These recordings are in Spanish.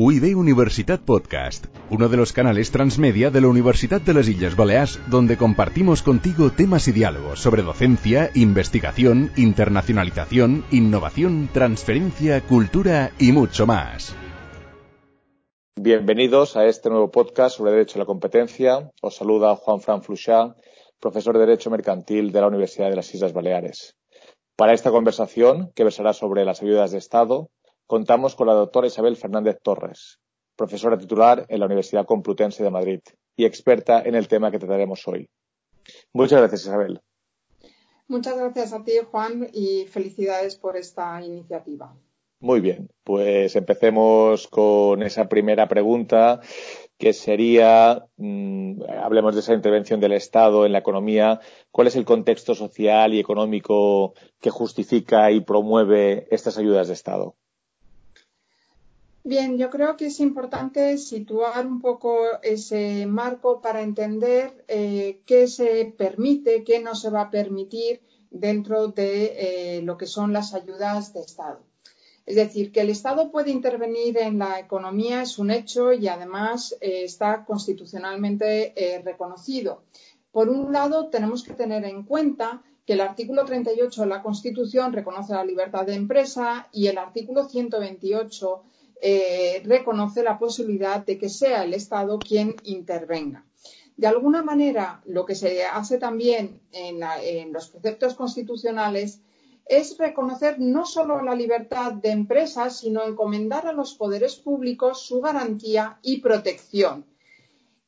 UIB Universitat Podcast, uno de los canales transmedia de la Universidad de las Islas Baleares, donde compartimos contigo temas y diálogos sobre docencia, investigación, internacionalización, innovación, transferencia, cultura y mucho más. Bienvenidos a este nuevo podcast sobre Derecho a la Competencia. Os saluda Juan Fran Fluchá, profesor de Derecho Mercantil de la Universidad de las Islas Baleares. Para esta conversación, que versará sobre las ayudas de Estado, contamos con la doctora Isabel Fernández Torres, profesora titular en la Universidad Complutense de Madrid y experta en el tema que trataremos hoy. Muchas gracias, Isabel. Muchas gracias a ti, Juan, y felicidades por esta iniciativa. Muy bien, pues empecemos con esa primera pregunta que sería, mmm, hablemos de esa intervención del Estado en la economía, ¿cuál es el contexto social y económico que justifica y promueve estas ayudas de Estado? Bien, yo creo que es importante situar un poco ese marco para entender eh, qué se permite, qué no se va a permitir dentro de eh, lo que son las ayudas de Estado. Es decir, que el Estado puede intervenir en la economía es un hecho y además eh, está constitucionalmente reconocido. Por un lado, tenemos que tener en cuenta que el artículo 38 de la Constitución reconoce la libertad de empresa y el artículo 128 eh, reconoce la posibilidad de que sea el Estado quien intervenga. De alguna manera, lo que se hace también en, en los preceptos constitucionales es reconocer no solo la libertad de empresas, sino encomendar a los poderes públicos su garantía y protección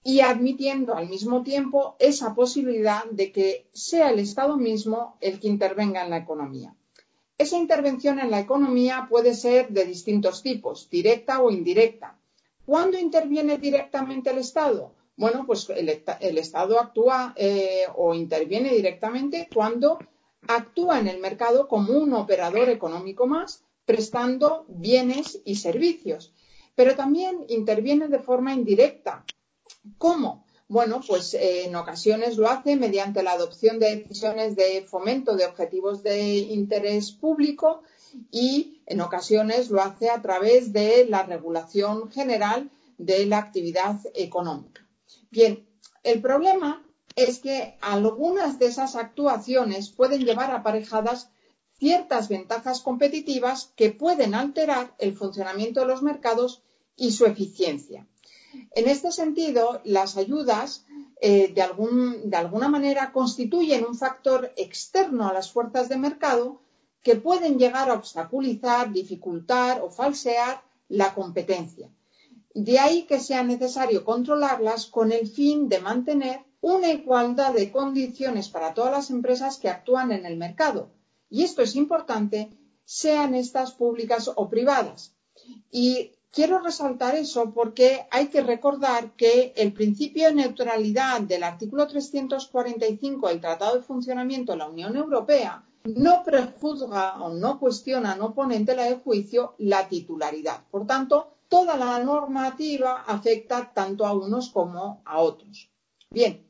y admitiendo al mismo tiempo esa posibilidad de que sea el Estado mismo el que intervenga en la economía. Esa intervención en la economía puede ser de distintos tipos, directa o indirecta. ¿Cuándo interviene directamente el Estado? Bueno, pues el, Estado actúa eh, o interviene directamente cuando actúa en el mercado como un operador económico más, prestando bienes y servicios. Pero también interviene de forma indirecta. ¿Cómo? Bueno, pues eh, en ocasiones lo hace mediante la adopción de decisiones de fomento de objetivos de interés público y en ocasiones lo hace a través de la regulación general de la actividad económica. Bien, el problema es que algunas de esas actuaciones pueden llevar aparejadas ciertas ventajas competitivas que pueden alterar el funcionamiento de los mercados y su eficiencia. En este sentido, las ayudas eh, de, de alguna manera constituyen un factor externo a las fuerzas de mercado que pueden llegar a obstaculizar, dificultar o falsear la competencia. De ahí que sea necesario controlarlas con el fin de mantener una igualdad de condiciones para todas las empresas que actúan en el mercado. Y esto es importante, sean estas públicas o privadas. Y quiero resaltar eso porque hay que recordar que el principio de neutralidad del artículo 345 del Tratado de Funcionamiento de la Unión Europea no prejuzga o no cuestiona, no pone en tela de juicio la titularidad. Por tanto, toda la normativa afecta tanto a unos como a otros. Bien,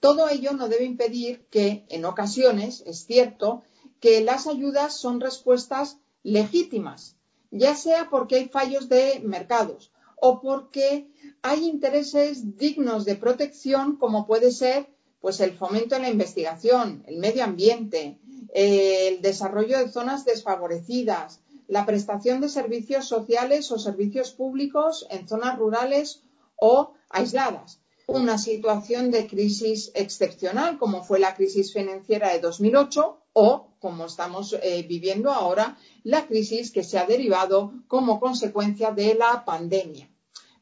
todo ello no debe impedir que, en ocasiones, es cierto, que las ayudas son respuestas legítimas ya sea porque hay fallos de mercados o porque hay intereses dignos de protección, como puede ser pues el fomento de la investigación, el medio ambiente, el desarrollo de zonas desfavorecidas, la prestación de servicios sociales o servicios públicos en zonas rurales o aisladas. Una situación de crisis excepcional, como fue la crisis financiera de 2008, o, como estamos eh, viviendo ahora, la crisis que se ha derivado como consecuencia de la pandemia.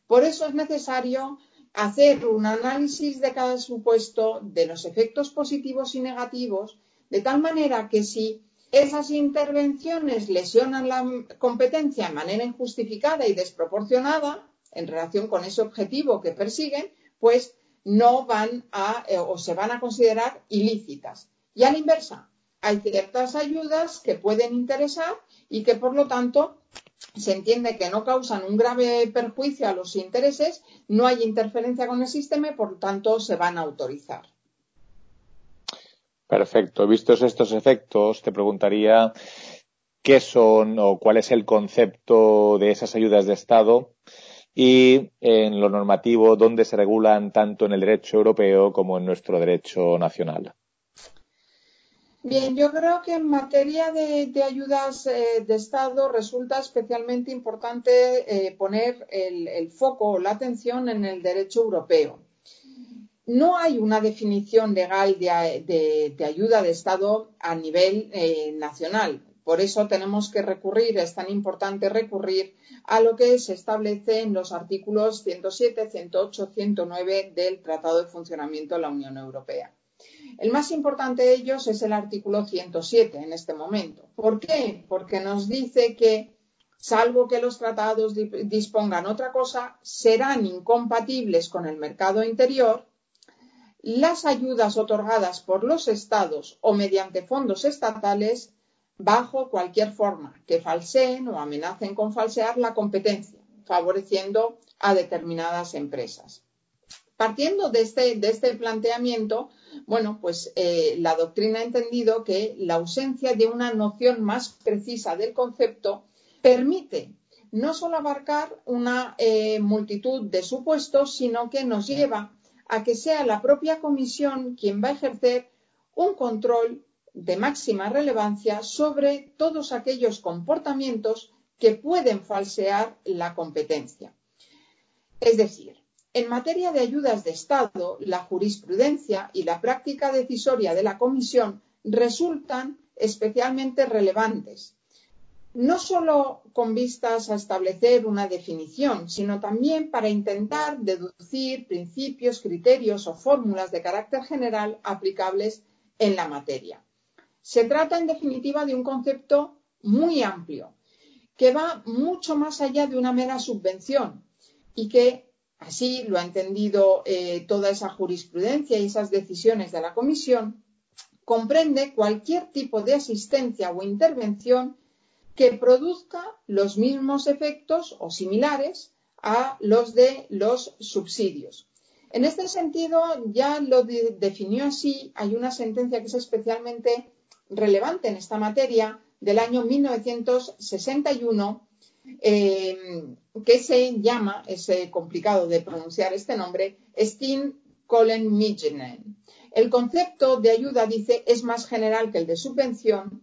Por eso es necesario hacer un análisis de cada supuesto de los efectos positivos y negativos, de tal manera que si esas intervenciones lesionan la competencia de manera injustificada y desproporcionada en relación con ese objetivo que persiguen, pues no van a eh, o se van a considerar ilícitas. Y a la inversa, hay ciertas ayudas que pueden interesar y que, por lo tanto, se entiende que no causan un grave perjuicio a los intereses, no hay interferencia con el sistema y, por lo tanto, se van a autorizar. Perfecto. Vistos estos efectos, te preguntaría qué son o cuál es el concepto de esas ayudas de Estado y en lo normativo dónde se regulan tanto en el derecho europeo como en nuestro derecho nacional. Bien, yo creo que en materia de, ayudas eh, de Estado resulta especialmente importante eh, poner el, foco o la atención en el derecho europeo. No hay una definición legal de, ayuda de Estado a nivel eh, nacional. Por eso tenemos que recurrir, es tan importante recurrir a lo que se establece en los artículos 107, 108, 109 del Tratado de Funcionamiento de la Unión Europea. El más importante de ellos es el artículo 107 en este momento. ¿Por qué? Porque nos dice que, salvo que los tratados dispongan otra cosa, serán incompatibles con el mercado interior las ayudas otorgadas por los estados o mediante fondos estatales bajo cualquier forma que falseen o amenacen con falsear la competencia, favoreciendo a determinadas empresas. Partiendo de este, este planteamiento, bueno, pues eh, la doctrina ha entendido que la ausencia de una noción más precisa del concepto permite no solo abarcar una eh, multitud de supuestos, sino que nos lleva a que sea la propia comisión quien va a ejercer un control de máxima relevancia sobre todos aquellos comportamientos que pueden falsear la competencia. Es decir, en materia de ayudas de Estado, la jurisprudencia y la práctica decisoria de la Comisión resultan especialmente relevantes, no solo con vistas a establecer una definición, sino también para intentar deducir principios, criterios o fórmulas de carácter general aplicables en la materia. Se trata, en definitiva, de un concepto muy amplio, que va mucho más allá de una mera subvención y que Así lo ha entendido eh, toda esa jurisprudencia y esas decisiones de la Comisión. Comprende cualquier tipo de asistencia o intervención que produzca los mismos efectos o similares a los de los subsidios. En este sentido, ya lo definió así, hay una sentencia que es especialmente relevante en esta materia del año 1961 eh, que se llama, es complicado de pronunciar este nombre, Steen Collen Mijenen. El concepto de ayuda, dice, es más general que el de subvención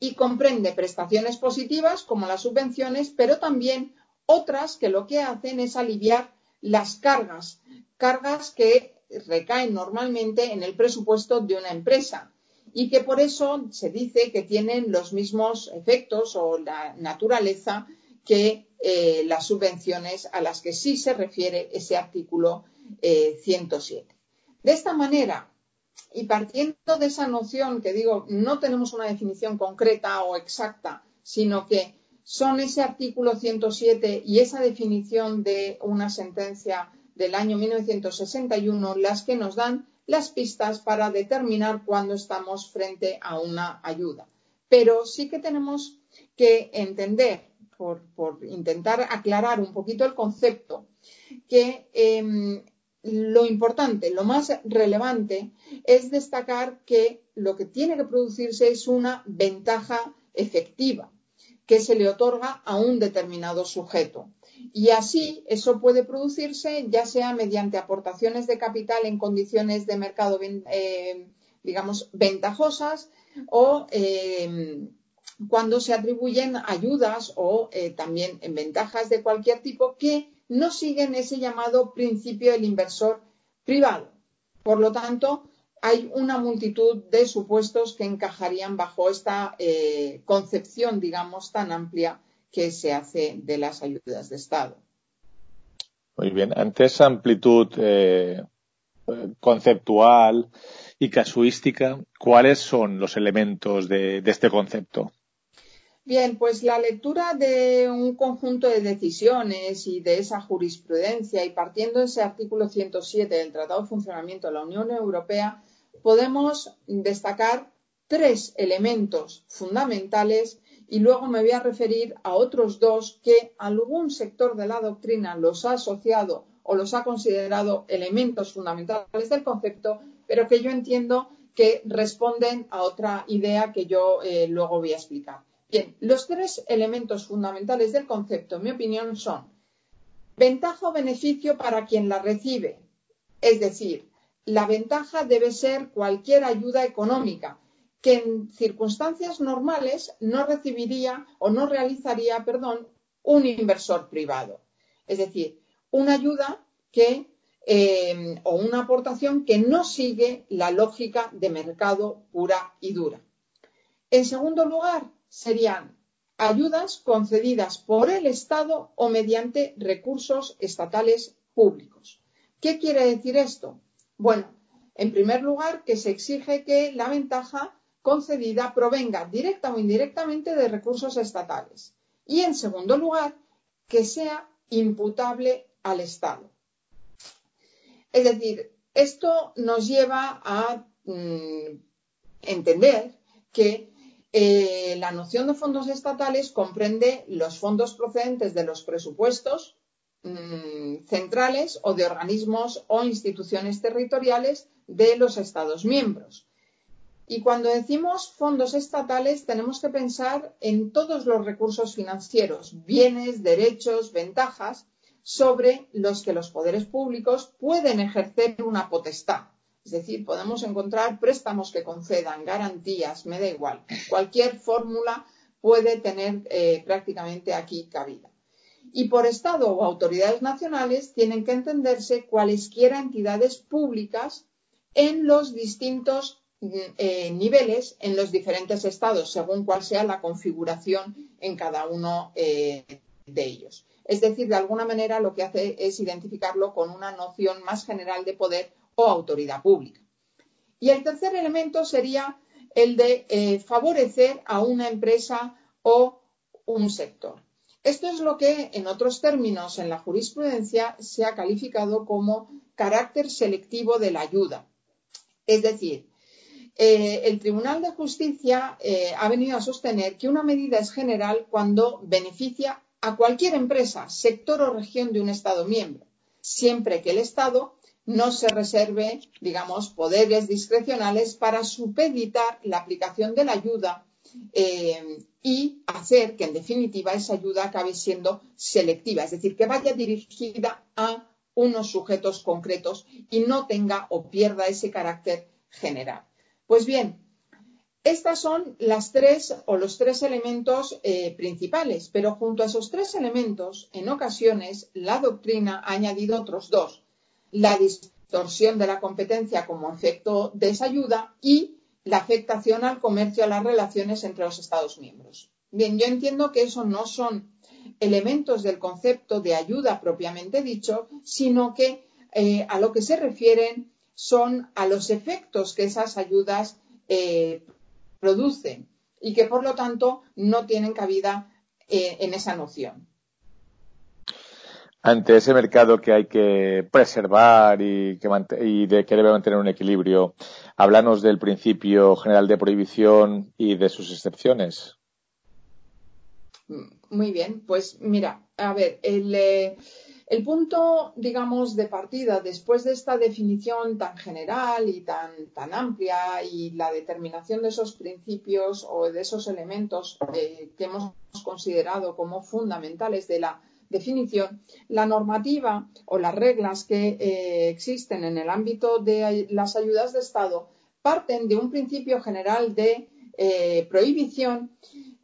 y comprende prestaciones positivas como las subvenciones, pero también otras que lo que hacen es aliviar las cargas, cargas que recaen normalmente en el presupuesto de una empresa y que por eso se dice que tienen los mismos efectos o la naturaleza que eh, las subvenciones a las que sí se refiere ese artículo 107. Eh, de esta manera, y partiendo de esa noción que digo, no tenemos una definición concreta o exacta, sino que son ese artículo 107 y esa definición de una sentencia del año 1961 las que nos dan las pistas para determinar cuándo estamos frente a una ayuda. Pero sí que tenemos que entender por, intentar aclarar un poquito el concepto, que em, lo importante, lo más relevante es destacar que lo que tiene que producirse es una ventaja efectiva que se le otorga a un determinado sujeto. Y así eso puede producirse ya sea mediante aportaciones de capital en condiciones de mercado, eh, digamos, ventajosas o em, cuando se atribuyen ayudas o eh, también en ventajas de cualquier tipo que no siguen ese llamado principio del inversor privado. Por lo tanto, hay una multitud de supuestos que encajarían bajo esta eh, concepción, digamos, tan amplia que se hace de las ayudas de Estado. Muy bien. Ante esa amplitud eh, conceptual y casuística, ¿cuáles son los elementos de este concepto? Bien, pues la lectura de un conjunto de decisiones y de esa jurisprudencia y partiendo de ese artículo 107 del Tratado de Funcionamiento de la Unión Europea, podemos destacar tres elementos fundamentales y luego me voy a referir a otros dos que algún sector de la doctrina los ha asociado o los ha considerado elementos fundamentales del concepto, pero que yo entiendo que responden a otra idea que yo eh, luego voy a explicar. Bien, los tres elementos fundamentales del concepto, en mi opinión, son ventaja o beneficio para quien la recibe. Es decir, la ventaja debe ser cualquier ayuda económica que en circunstancias normales no recibiría o no realizaría, perdón, un inversor privado. Es decir, una ayuda que eh, o una aportación que no sigue la lógica de mercado pura y dura. En segundo lugar, serían ayudas concedidas por el Estado o mediante recursos estatales públicos. ¿Qué quiere decir esto? Bueno, en primer lugar, que se exige que la ventaja concedida provenga directa o indirectamente de recursos estatales. Y en segundo lugar, que sea imputable al Estado. Es decir, esto nos lleva a mm, entender que eh, la noción de fondos estatales comprende los fondos procedentes de los presupuestos mm, centrales o de organismos o instituciones territoriales de los Estados miembros. Y cuando decimos fondos estatales tenemos que pensar en todos los recursos financieros, bienes, derechos, ventajas sobre los que los poderes públicos pueden ejercer una potestad. Es decir, podemos encontrar préstamos que concedan, garantías, me da igual. Cualquier fórmula puede tener eh, prácticamente aquí cabida. Y por Estado o autoridades nacionales tienen que entenderse cualesquiera entidades públicas en los distintos eh, niveles, en los diferentes estados, según cuál sea la configuración en cada uno eh, de ellos. Es decir, de alguna manera lo que hace es identificarlo con una noción más general de poder autoridad pública. Y el tercer elemento sería el de eh, favorecer a una empresa o un sector. Esto es lo que, en otros términos, en la jurisprudencia se ha calificado como carácter selectivo de la ayuda. Es decir, eh, el Tribunal de Justicia eh, ha venido a sostener que una medida es general cuando beneficia a cualquier empresa, sector o región de un Estado miembro, siempre que el Estado no se reserve, digamos, poderes discrecionales para supeditar la aplicación de la ayuda eh, y hacer que, en definitiva, esa ayuda acabe siendo selectiva, es decir, que vaya dirigida a unos sujetos concretos y no tenga o pierda ese carácter general. Pues bien, estas son las tres o los tres elementos eh, principales, pero junto a esos tres elementos, en ocasiones, la doctrina ha añadido otros dos la distorsión de la competencia como efecto de esa ayuda y la afectación al comercio, a las relaciones entre los Estados miembros. Bien, yo entiendo que eso no son elementos del concepto de ayuda propiamente dicho, sino que eh, a lo que se refieren son a los efectos que esas ayudas eh, producen y que por lo tanto no tienen cabida eh, en esa noción ante ese mercado que hay que preservar y que, y de que debe mantener un equilibrio, háblanos del principio general de prohibición y de sus excepciones. Muy bien, pues mira, a ver, el, eh, el punto, digamos, de partida después de esta definición tan general y tan, tan amplia y la determinación de esos principios o de esos elementos eh, que hemos considerado como fundamentales de la definición, la normativa o las reglas que eh, existen en el ámbito de las ayudas de Estado parten de un principio general de eh, prohibición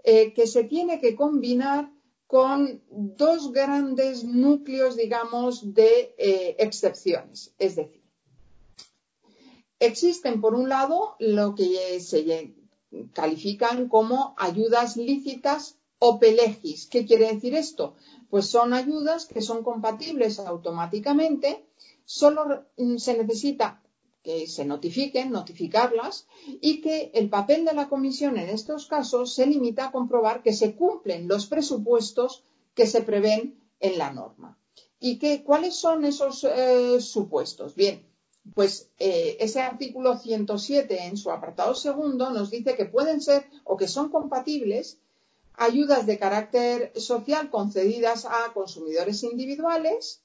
eh, que se tiene que combinar con dos grandes núcleos, digamos, de excepciones. Es decir, existen, por un lado, lo que se califican como ayudas lícitas o pelegis. ¿Qué quiere decir esto? Pues son ayudas que son compatibles automáticamente, solo se necesita que se notifiquen, notificarlas, y que el papel de la comisión en estos casos se limita a comprobar que se cumplen los presupuestos que se prevén en la norma. ¿Y que, cuáles son esos eh, supuestos? Bien, pues eh, ese artículo 107 en su apartado segundo nos dice que pueden ser o que son compatibles ayudas de carácter social concedidas a consumidores individuales,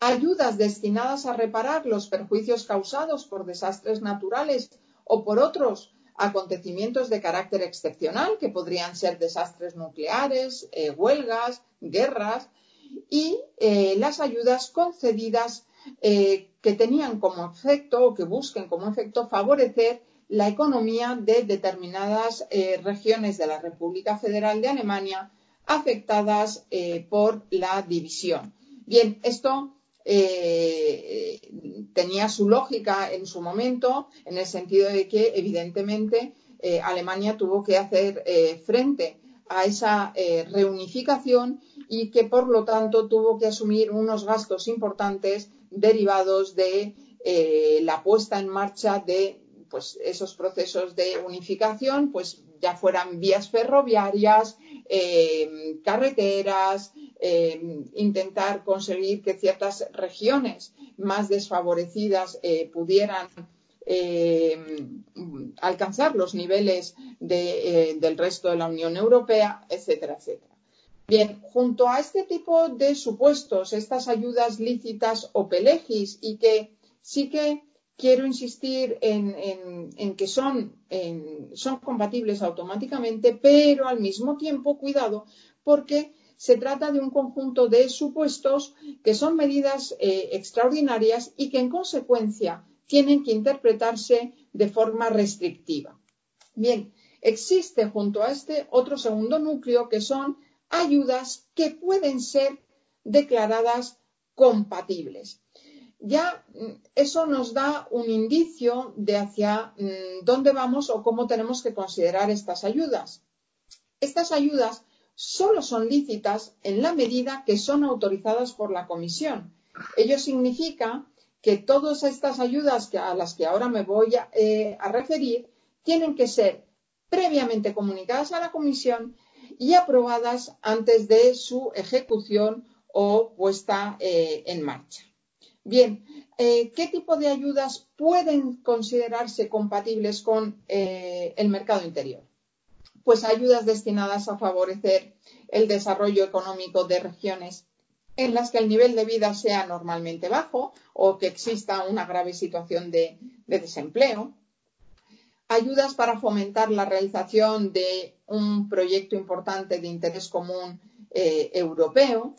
ayudas destinadas a reparar los perjuicios causados por desastres naturales o por otros acontecimientos de carácter excepcional, que podrían ser desastres nucleares, eh, huelgas, guerras, y eh, las ayudas concedidas eh, que tenían como efecto o que busquen como efecto favorecer la economía de determinadas regiones de la República Federal de Alemania afectadas por la división. Bien, esto eh, tenía su lógica en su momento, en el sentido de que, evidentemente, eh, Alemania tuvo que hacer eh, frente a esa reunificación y que, por lo tanto, tuvo que asumir unos gastos importantes derivados de la puesta en marcha de pues, esos procesos de unificación, pues ya fueran vías ferroviarias, carreteras, eh, intentar conseguir que ciertas regiones más desfavorecidas eh, pudieran eh, alcanzar los niveles del resto de la Unión Europea, etcétera, etcétera. Bien, junto a este tipo de supuestos, estas ayudas lícitas o pelegis, y que sí que quiero insistir en, que son, compatibles automáticamente, pero al mismo tiempo, cuidado, porque se trata de un conjunto de supuestos que son medidas eh, extraordinarias y que en consecuencia tienen que interpretarse de forma restrictiva. Bien, existe junto a este otro segundo núcleo que son ayudas que pueden ser declaradas compatibles. Ya mm, eso nos da un indicio de hacia mm, dónde vamos o cómo tenemos que considerar estas ayudas. Estas ayudas solo son lícitas en la medida que son autorizadas por la Comisión. Ello significa que todas estas ayudas a las que ahora me voy eh, a, referir tienen que ser previamente comunicadas a la Comisión y aprobadas antes de su ejecución o puesta eh, en marcha. Bien, eh, ¿qué tipo de ayudas pueden considerarse compatibles con el mercado interior? pues ayudas destinadas a favorecer el desarrollo económico de regiones en las que el nivel de vida sea normalmente bajo o que exista una grave situación de, desempleo. Ayudas para fomentar la realización de un proyecto importante de interés común eh, europeo.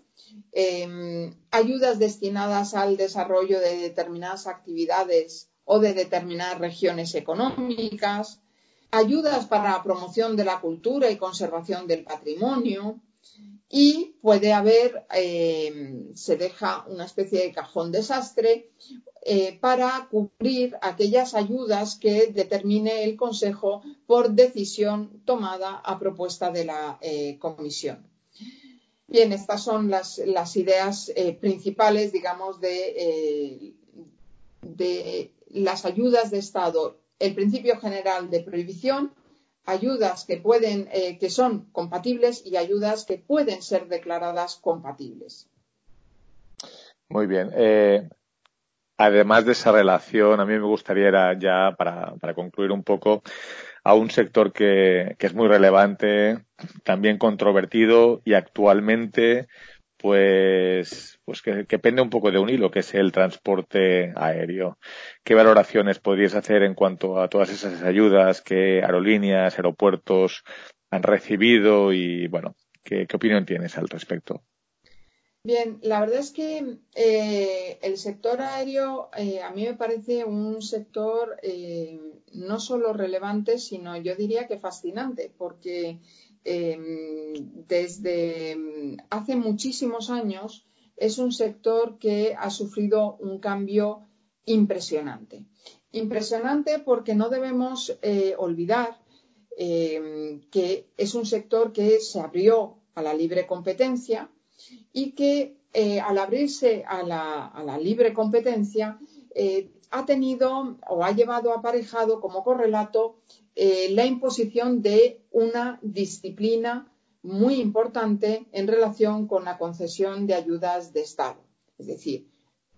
Em, ayudas destinadas al desarrollo de determinadas actividades o de determinadas regiones económicas ayudas para la promoción de la cultura y conservación del patrimonio y puede haber, eh, se deja una especie de cajón desastre eh, para cubrir aquellas ayudas que determine el Consejo por decisión tomada a propuesta de la eh, Comisión. Bien, estas son las, ideas principales, digamos, de, de las ayudas de Estado el principio general de prohibición, ayudas que pueden, eh, que son compatibles y ayudas que pueden ser declaradas compatibles. Muy bien. Eh, además de esa relación, a mí me gustaría ya para, concluir un poco a un sector que, que es muy relevante, también controvertido y actualmente pues, pues que, que, pende un poco de un hilo, que es el transporte aéreo. ¿Qué valoraciones podrías hacer en cuanto a todas esas ayudas que aerolíneas, aeropuertos han recibido y, bueno, qué, opinión tienes al respecto? Bien, la verdad es que eh, el sector aéreo eh, a mí me parece un sector eh, no solo relevante, sino yo diría que fascinante, porque Em, desde hace muchísimos años es un sector que ha sufrido un cambio impresionante. Impresionante porque no debemos olvidar em, que es un sector que se abrió a la libre competencia y que eh, al abrirse a la, libre competencia eh, ha tenido o ha llevado aparejado como correlato eh, la imposición de una disciplina muy importante en relación con la concesión de ayudas de Estado. Es decir,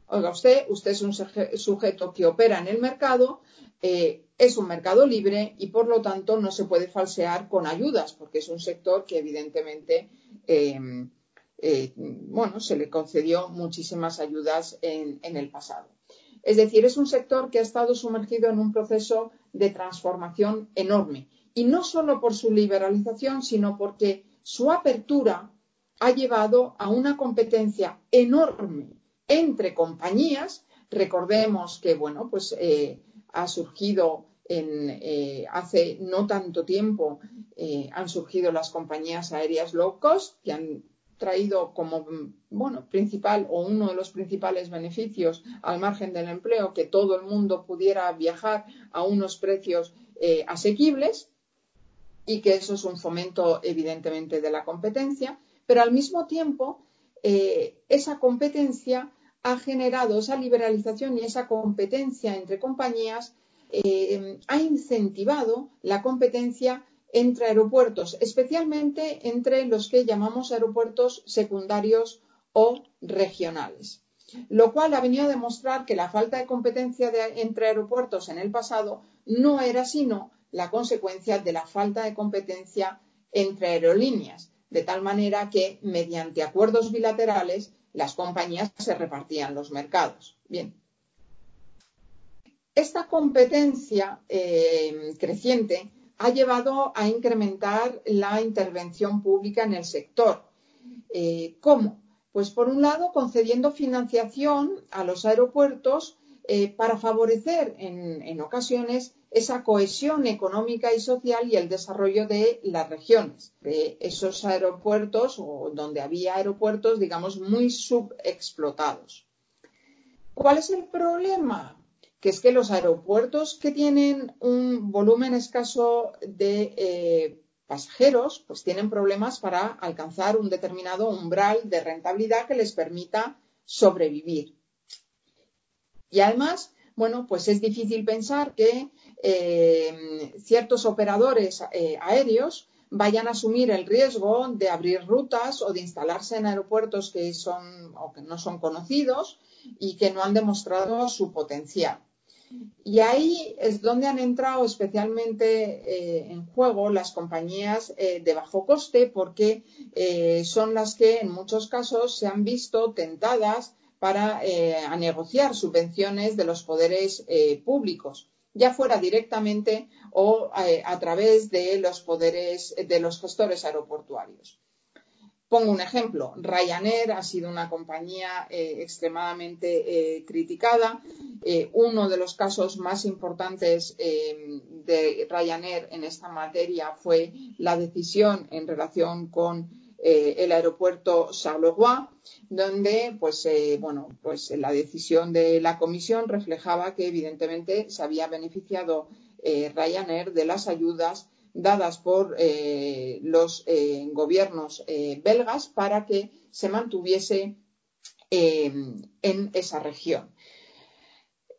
oiga usted, usted es un sujeto que opera en el mercado, es un mercado libre y por lo tanto no se puede falsear con ayudas, porque es un sector que evidentemente em, eh, bueno, se le concedió muchísimas ayudas en, el pasado. Es decir, es un sector que ha estado sumergido en un proceso de transformación enorme. Y no solo por su liberalización, sino porque su apertura ha llevado a una competencia enorme entre compañías. Recordemos que, bueno, pues eh, ha surgido en, eh, hace no tanto tiempo, han surgido las compañías aéreas low cost que han traído como bueno, principal o uno de los principales beneficios al margen del empleo que todo el mundo pudiera viajar a unos precios asequibles y que eso es un fomento evidentemente de la competencia, pero al mismo tiempo eh, esa competencia ha generado esa liberalización y esa competencia entre compañías eh, ha incentivado la competencia entre aeropuertos, especialmente entre los que llamamos aeropuertos secundarios o regionales. Lo cual ha venido a demostrar que la falta de competencia entre aeropuertos en el pasado no era sino la consecuencia de la falta de competencia entre aerolíneas, de tal manera que mediante acuerdos bilaterales las compañías se repartían los mercados. Bien. Esta competencia eh, creciente ha llevado a incrementar la intervención pública en el sector. Eh, ¿Cómo? Pues por un lado concediendo financiación a los aeropuertos eh, para favorecer en, ocasiones esa cohesión económica y social y el desarrollo de las regiones, de esos aeropuertos o donde había aeropuertos, digamos, muy subexplotados. ¿Cuál es el problema? Que es que los aeropuertos que tienen un volumen escaso de eh, pasajeros, pues tienen problemas para alcanzar un determinado umbral de rentabilidad que les permita sobrevivir. Y además, bueno, pues es difícil pensar que eh, ciertos operadores eh, aéreos vayan a asumir el riesgo de abrir rutas o de instalarse en aeropuertos que son o que no son conocidos y que no han demostrado su potencial. Y ahí es donde han entrado especialmente eh, en juego las compañías de bajo coste porque son las que en muchos casos se han visto tentadas para eh, a negociar subvenciones de los poderes eh, públicos, ya fuera directamente o eh, a través de los poderes de los gestores aeroportuarios. Pongo un ejemplo. Ryanair ha sido una compañía extremadamente criticada. uno de los casos más importantes de Ryanair en esta materia fue la decisión en relación con eh, el aeropuerto Charleroi, donde pues, eh, bueno, pues la decisión de la comisión reflejaba que evidentemente se había beneficiado eh, Ryanair de las ayudas dadas por los gobiernos belgas para que se mantuviese en esa región.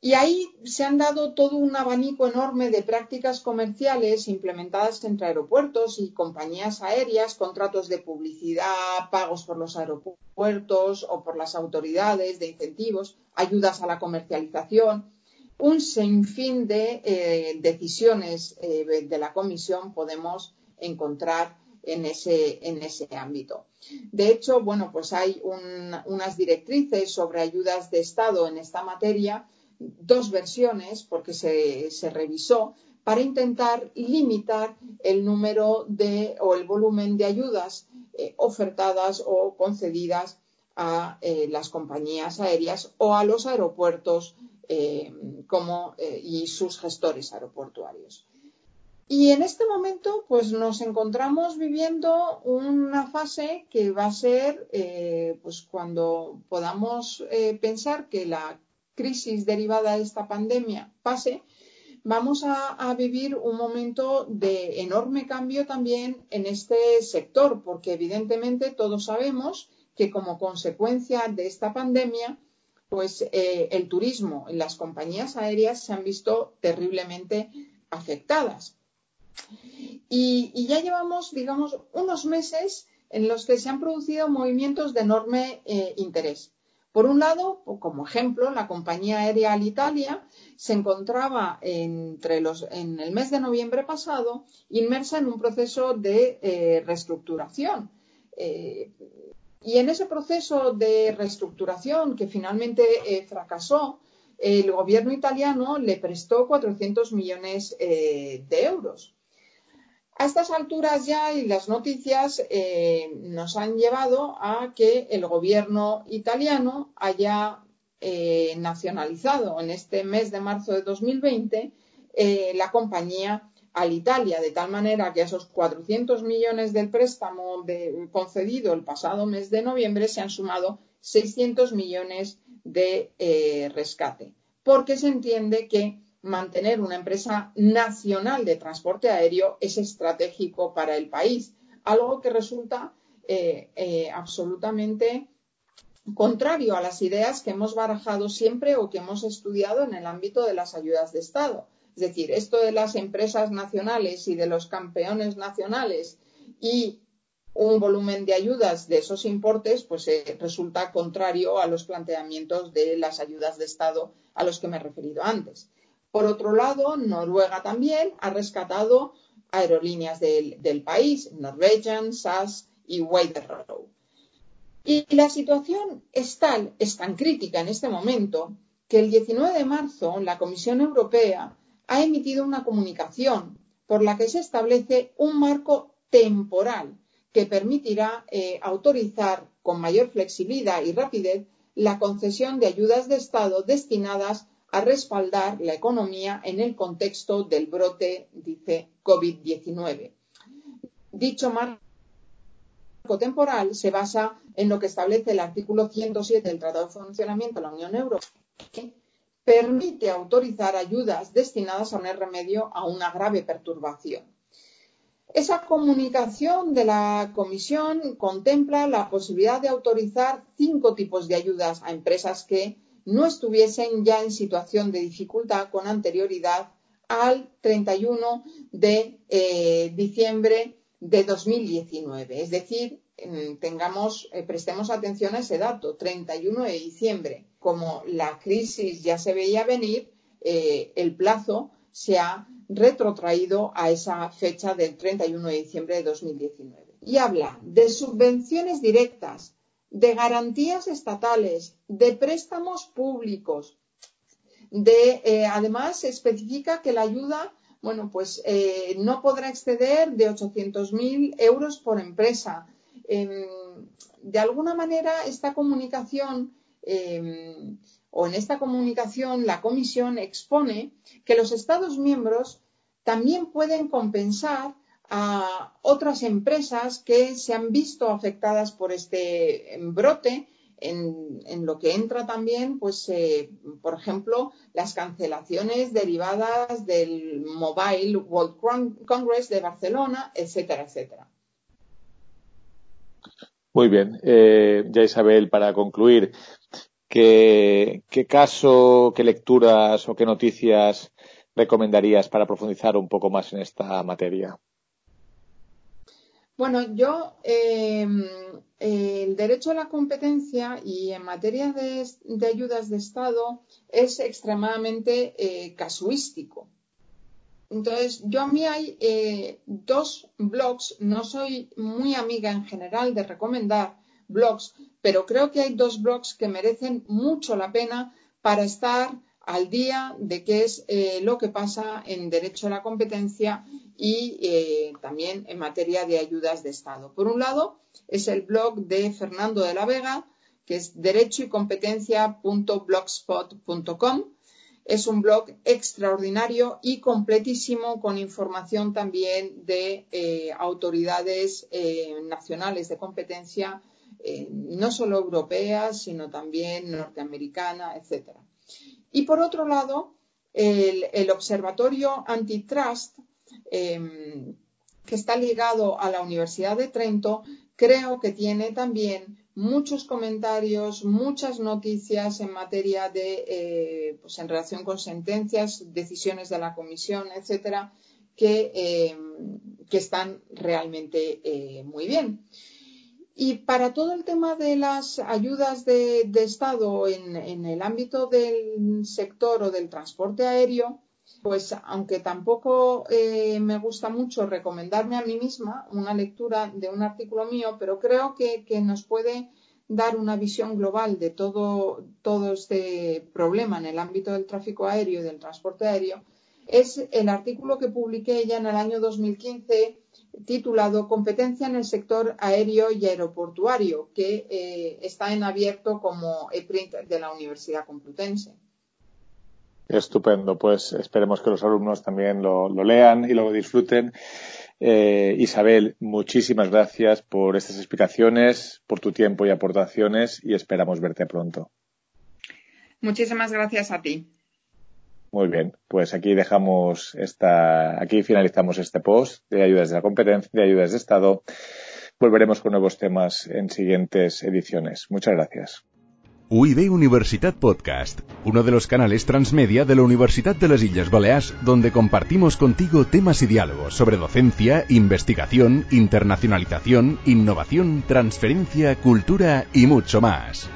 Y ahí se han dado todo un abanico enorme de prácticas comerciales implementadas entre aeropuertos y compañías aéreas, contratos de publicidad, pagos por los aeropuertos o por las autoridades de incentivos, ayudas a la comercialización. Un sinfín de eh, decisiones eh, de la Comisión podemos encontrar en ese, en ese ámbito. De hecho, bueno, pues hay unas directrices sobre ayudas de Estado en esta materia dos versiones porque se, revisó para intentar limitar el número de o el volumen de ayudas eh, ofertadas o concedidas a eh, las compañías aéreas o a los aeropuertos eh, como, y sus gestores aeroportuarios. Y en este momento, pues nos encontramos viviendo una fase que va a ser, pues cuando podamos pensar que la crisis derivada de esta pandemia pase, vamos a, vivir un momento de enorme cambio también en este sector, porque evidentemente todos sabemos que como consecuencia de esta pandemia, pues eh, el turismo y las compañías aéreas se han visto terriblemente afectadas. Y, ya llevamos, digamos, unos meses en los que se han producido movimientos de enorme eh, interés. Por un lado, como ejemplo, la compañía aérea Alitalia se encontraba en el mes de noviembre pasado inmersa en un proceso de eh, reestructuración. Y en ese proceso de reestructuración que finalmente eh, fracasó, el gobierno italiano le prestó 400 millones eh, de euros. A estas alturas ya y las noticias eh, nos han llevado a que el gobierno italiano haya nacionalizado en este mes de marzo de 2020 la compañía Alitalia, de tal manera que esos 400 millones del préstamo concedido el pasado mes de noviembre se han sumado 600 millones de eh, rescate, porque se entiende que mantener una empresa nacional de transporte aéreo es estratégico para el país, algo que resulta eh, eh, absolutamente contrario a las ideas que hemos barajado siempre o que hemos estudiado en el ámbito de las ayudas de Estado. Es decir, esto de las empresas nacionales y de los campeones nacionales y un volumen de ayudas de esos importes, pues eh, resulta contrario a los planteamientos de las ayudas de Estado a los que me he referido antes. Por otro lado, Noruega también ha rescatado aerolíneas del, país, Norwegian, SAS y Widerøe. Y la situación es tal, es tan crítica en este momento, que el 19 de marzo la Comisión Europea ha emitido una comunicación por la que se establece un marco temporal que permitirá eh, autorizar con mayor flexibilidad y rapidez la concesión de ayudas de Estado destinadas a respaldar la economía en el contexto del brote, dice, COVID-19. Dicho marco temporal se basa en lo que establece el artículo 107 del Tratado de Funcionamiento de la Unión Europea, permite autorizar ayudas destinadas a poner remedio a una grave perturbación. Esa comunicación de la Comisión contempla la posibilidad de autorizar cinco tipos de ayudas a empresas que no estuviesen ya en situación de dificultad con anterioridad al 31 de eh, diciembre de 2019. Es decir, tengamos, eh, prestemos atención a ese dato, 31 de diciembre como la crisis ya se veía venir, eh, el plazo se ha retrotraído a esa fecha del 31 de diciembre de 2019. Y habla de subvenciones directas, de garantías estatales, de préstamos públicos, de, eh, además especifica que la ayuda, bueno, pues eh, no podrá exceder de 800.000 euros por empresa. Em, de alguna manera, esta comunicación Em, o en esta comunicación la Comisión expone que los Estados miembros también pueden compensar a otras empresas que se han visto afectadas por este brote, en, lo que entra también, pues, eh, por ejemplo, las cancelaciones derivadas del Mobile World Congress de Barcelona, etcétera, etcétera. Muy bien. Eh, ya Isabel, para concluir, ¿qué, caso, qué lecturas o qué noticias recomendarías para profundizar un poco más en esta materia? Bueno, yo em, el derecho a la competencia y en materia de, ayudas de Estado es extremadamente eh, casuístico. Entonces, yo a mí hay eh, dos blogs, no soy muy amiga en general de recomendar blogs, pero creo que hay dos blogs que merecen mucho la pena para estar al día de qué es eh, lo que pasa en derecho a la competencia y eh, también en materia de ayudas de Estado. Por un lado, es el blog de Fernando de la Vega, que es derecho y es un blog extraordinario y completísimo con información también de eh, autoridades nacionales de competencia, no solo europeas, sino también norteamericana, etc. Y por otro lado, el, Observatorio Antitrust, em, que está ligado a la Universidad de Trento, creo que tiene también muchos comentarios, muchas noticias en materia de, eh, pues en relación con sentencias, decisiones de la comisión, etcétera, que, eh, que están realmente eh, muy bien. Y para todo el tema de las ayudas de, Estado en, el ámbito del sector o del transporte aéreo, pues aunque tampoco me gusta mucho recomendarme a mí misma una lectura de un artículo mío, pero creo que, nos puede dar una visión global de todo, todo este problema en el ámbito del tráfico aéreo y del transporte aéreo es el artículo que publiqué ya en el año 2015 titulado Competencia en el sector aéreo y aeroportuario, que eh, está en abierto como e-print de la Universidad Complutense. Estupendo, pues esperemos que los alumnos también lo, lean y lo disfruten. Eh, Isabel, muchísimas gracias por estas explicaciones, por tu tiempo y aportaciones y esperamos verte pronto. Muchísimas gracias a ti. Muy bien, pues aquí dejamos esta, aquí finalizamos este post de ayudas de la competencia, de ayudas de Estado. Volveremos con nuevos temas en siguientes ediciones. Muchas gracias. UIB Universitat Podcast, uno de los canales transmedia de la Universidad de las Islas Baleares, donde compartimos contigo temas y diálogos sobre docencia, investigación, internacionalización, innovación, transferencia, cultura y mucho más.